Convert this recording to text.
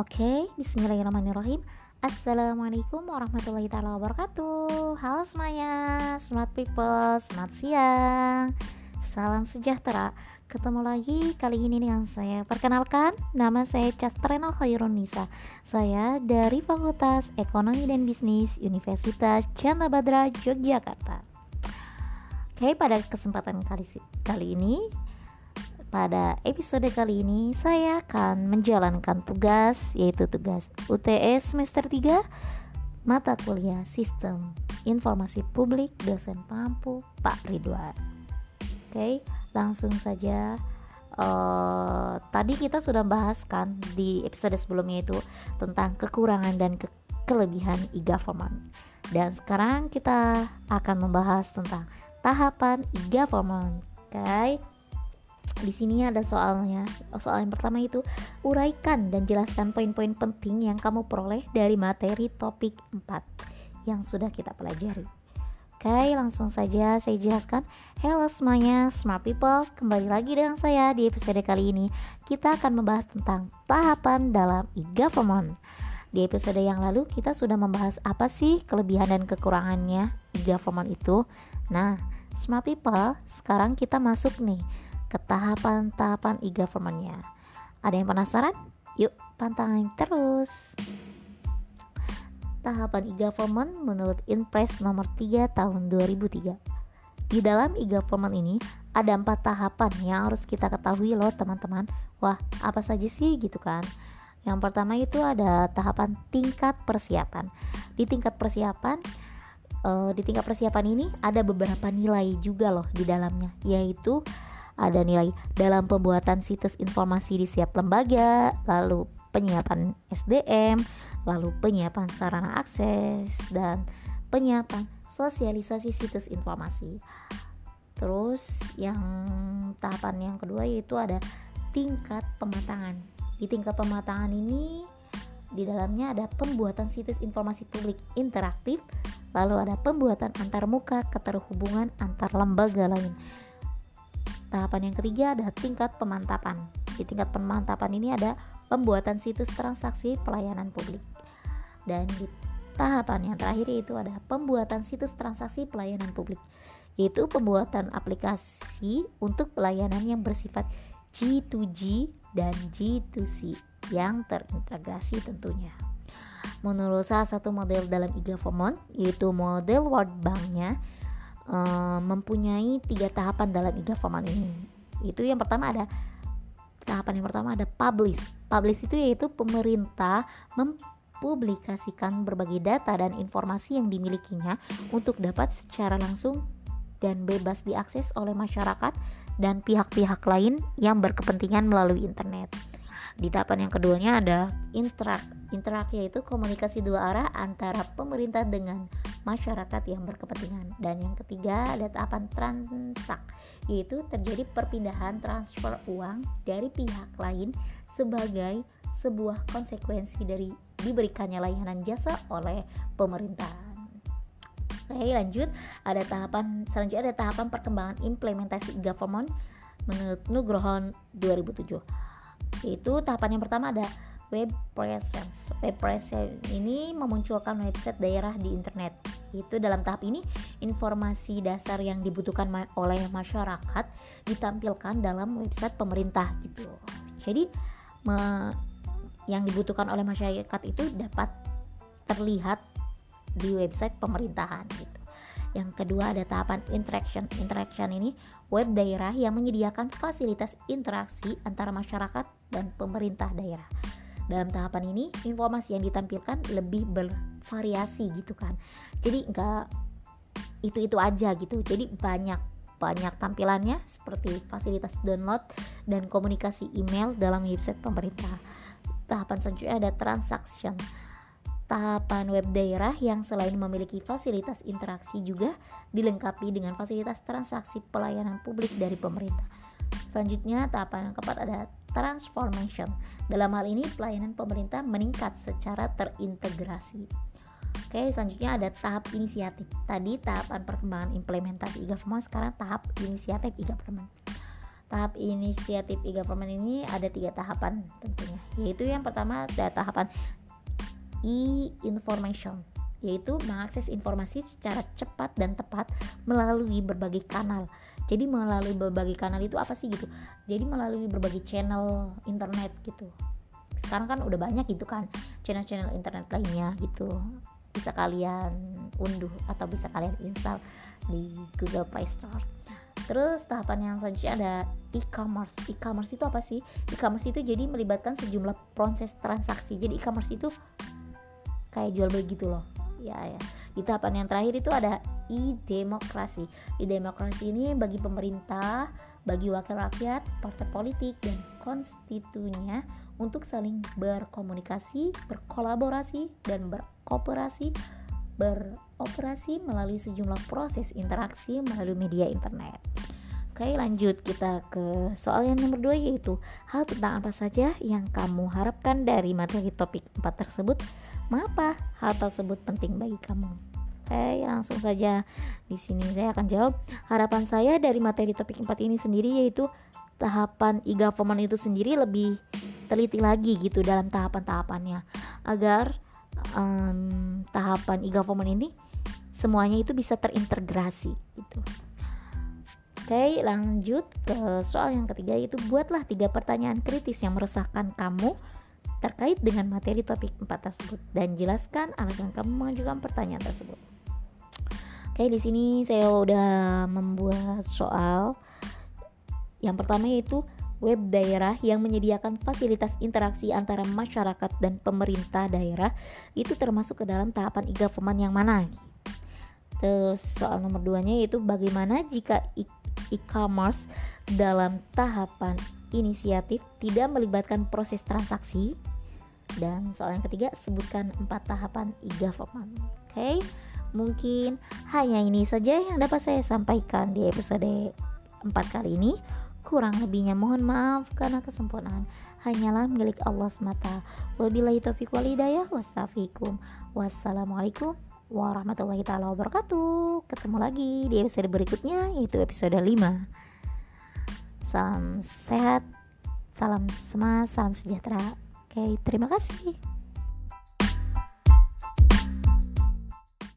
Oke, bismillahirrahmanirrahim. Assalamualaikum warahmatullahi taala wabarakatuh. Halo semuanya, smart people, selamat siang. Salam sejahtera. Ketemu lagi kali ini dengan saya Perkenalkan, nama saya Castrena Khairunisa Saya dari Fakultas Ekonomi dan Bisnis Universitas Chandra Badra, Yogyakarta. Oke, pada kesempatan kali, kali ini pada episode kali ini saya akan menjalankan tugas yaitu tugas UTS semester 3 mata kuliah Sistem Informasi Publik dosen Pampu Pak Ridwan. Oke, langsung saja uh, tadi kita sudah bahaskan di episode sebelumnya itu tentang kekurangan dan ke kelebihan e-government. Dan sekarang kita akan membahas tentang tahapan e-government. Oke. Okay? Di sini ada soalnya. Soal yang pertama itu uraikan dan jelaskan poin-poin penting yang kamu peroleh dari materi topik 4 yang sudah kita pelajari. Oke, langsung saja saya jelaskan. Halo semuanya, smart people. Kembali lagi dengan saya di episode kali ini. Kita akan membahas tentang tahapan dalam e-government. Di episode yang lalu kita sudah membahas apa sih kelebihan dan kekurangannya e-government itu. Nah, smart people, sekarang kita masuk nih ke tahapan-tahapan e-governmentnya. Ada yang penasaran? Yuk, pantangin terus. Tahapan e-government menurut Inpres nomor 3 tahun 2003. Di dalam e-government ini ada empat tahapan yang harus kita ketahui loh teman-teman. Wah, apa saja sih gitu kan? Yang pertama itu ada tahapan tingkat persiapan. Di tingkat persiapan, uh, di tingkat persiapan ini ada beberapa nilai juga loh di dalamnya, yaitu ada nilai dalam pembuatan situs informasi di setiap lembaga, lalu penyiapan SDM, lalu penyiapan sarana akses, dan penyiapan sosialisasi situs informasi. Terus yang tahapan yang kedua yaitu ada tingkat pematangan. Di tingkat pematangan ini di dalamnya ada pembuatan situs informasi publik interaktif, lalu ada pembuatan antar muka keterhubungan antar lembaga lain. Tahapan yang ketiga ada tingkat pemantapan. Di tingkat pemantapan ini ada pembuatan situs transaksi pelayanan publik. Dan di tahapan yang terakhir yaitu ada pembuatan situs transaksi pelayanan publik, yaitu pembuatan aplikasi untuk pelayanan yang bersifat G2G dan G2C yang terintegrasi tentunya. Menurut salah satu model dalam e-government, yaitu model World Bank-nya, uh, mempunyai tiga tahapan dalam e-government ini. Itu yang pertama ada tahapan yang pertama ada publish. Publish itu yaitu pemerintah mempublikasikan berbagai data dan informasi yang dimilikinya untuk dapat secara langsung dan bebas diakses oleh masyarakat dan pihak-pihak lain yang berkepentingan melalui internet. Di tahapan yang keduanya ada interak. Interak yaitu komunikasi dua arah antara pemerintah dengan masyarakat yang berkepentingan. Dan yang ketiga ada tahapan transak, yaitu terjadi perpindahan transfer uang dari pihak lain sebagai sebuah konsekuensi dari diberikannya layanan jasa oleh pemerintah. Oke, lanjut. Ada tahapan selanjutnya ada tahapan perkembangan implementasi government menurut Nugroho 2007 yaitu tahapan yang pertama ada web presence. Web presence ini memunculkan website daerah di internet. Itu dalam tahap ini informasi dasar yang dibutuhkan ma oleh masyarakat ditampilkan dalam website pemerintah gitu. Jadi me yang dibutuhkan oleh masyarakat itu dapat terlihat di website pemerintahan gitu. Yang kedua ada tahapan interaction. Interaction ini web daerah yang menyediakan fasilitas interaksi antara masyarakat dan pemerintah daerah. Dalam tahapan ini, informasi yang ditampilkan lebih bervariasi gitu kan. Jadi enggak itu-itu aja gitu. Jadi banyak banyak tampilannya seperti fasilitas download dan komunikasi email dalam website pemerintah. Tahapan selanjutnya ada transaction tahapan web daerah yang selain memiliki fasilitas interaksi juga dilengkapi dengan fasilitas transaksi pelayanan publik dari pemerintah. Selanjutnya, tahapan yang keempat ada transformation. Dalam hal ini, pelayanan pemerintah meningkat secara terintegrasi. Oke, selanjutnya ada tahap inisiatif. Tadi tahapan perkembangan implementasi e-government, sekarang tahap inisiatif e-government. tahap inisiatif e-government ini ada tiga tahapan tentunya yaitu yang pertama ada tahapan e-information yaitu mengakses informasi secara cepat dan tepat melalui berbagai kanal. Jadi melalui berbagai kanal itu apa sih gitu? Jadi melalui berbagai channel internet gitu. Sekarang kan udah banyak gitu kan channel-channel internet lainnya gitu. Bisa kalian unduh atau bisa kalian install di Google Play Store. Terus tahapan yang selanjutnya ada e-commerce. E-commerce itu apa sih? E-commerce itu jadi melibatkan sejumlah proses transaksi. Jadi e-commerce itu kayak jual beli gitu loh ya ya di tahapan yang terakhir itu ada e-demokrasi e-demokrasi ini bagi pemerintah bagi wakil rakyat partai politik dan konstitunya untuk saling berkomunikasi berkolaborasi dan berkooperasi beroperasi melalui sejumlah proses interaksi melalui media internet Oke lanjut kita ke soal yang nomor 2 yaitu hal tentang apa saja yang kamu harapkan dari materi topik 4 tersebut Mengapa hal tersebut penting bagi kamu? Oke, langsung saja di sini saya akan jawab. Harapan saya dari materi topik 4 ini sendiri yaitu tahapan e-government itu sendiri lebih teliti lagi gitu dalam tahapan-tahapannya agar um, tahapan e-government ini semuanya itu bisa terintegrasi gitu. Oke, lanjut ke soal yang ketiga yaitu buatlah tiga pertanyaan kritis yang meresahkan kamu terkait dengan materi topik 4 tersebut dan jelaskan alasan kamu mengajukan pertanyaan tersebut. Oke, di sini saya udah membuat soal. Yang pertama yaitu web daerah yang menyediakan fasilitas interaksi antara masyarakat dan pemerintah daerah itu termasuk ke dalam tahapan e-government yang mana? Terus soal nomor duanya yaitu bagaimana jika e-commerce dalam tahapan inisiatif tidak melibatkan proses transaksi. Dan soal yang ketiga sebutkan empat tahapan e-government. Oke okay? mungkin hanya ini saja yang dapat saya sampaikan di episode 4 kali ini. Kurang lebihnya mohon maaf karena kesempurnaan. Hanyalah milik Allah semata. Wabillahi taufiq wastafikum. Wassalamualaikum warahmatullahi taala wabarakatuh. Ketemu lagi di episode berikutnya yaitu episode 5 salam sehat salam semangat salam sejahtera. Oke, terima kasih.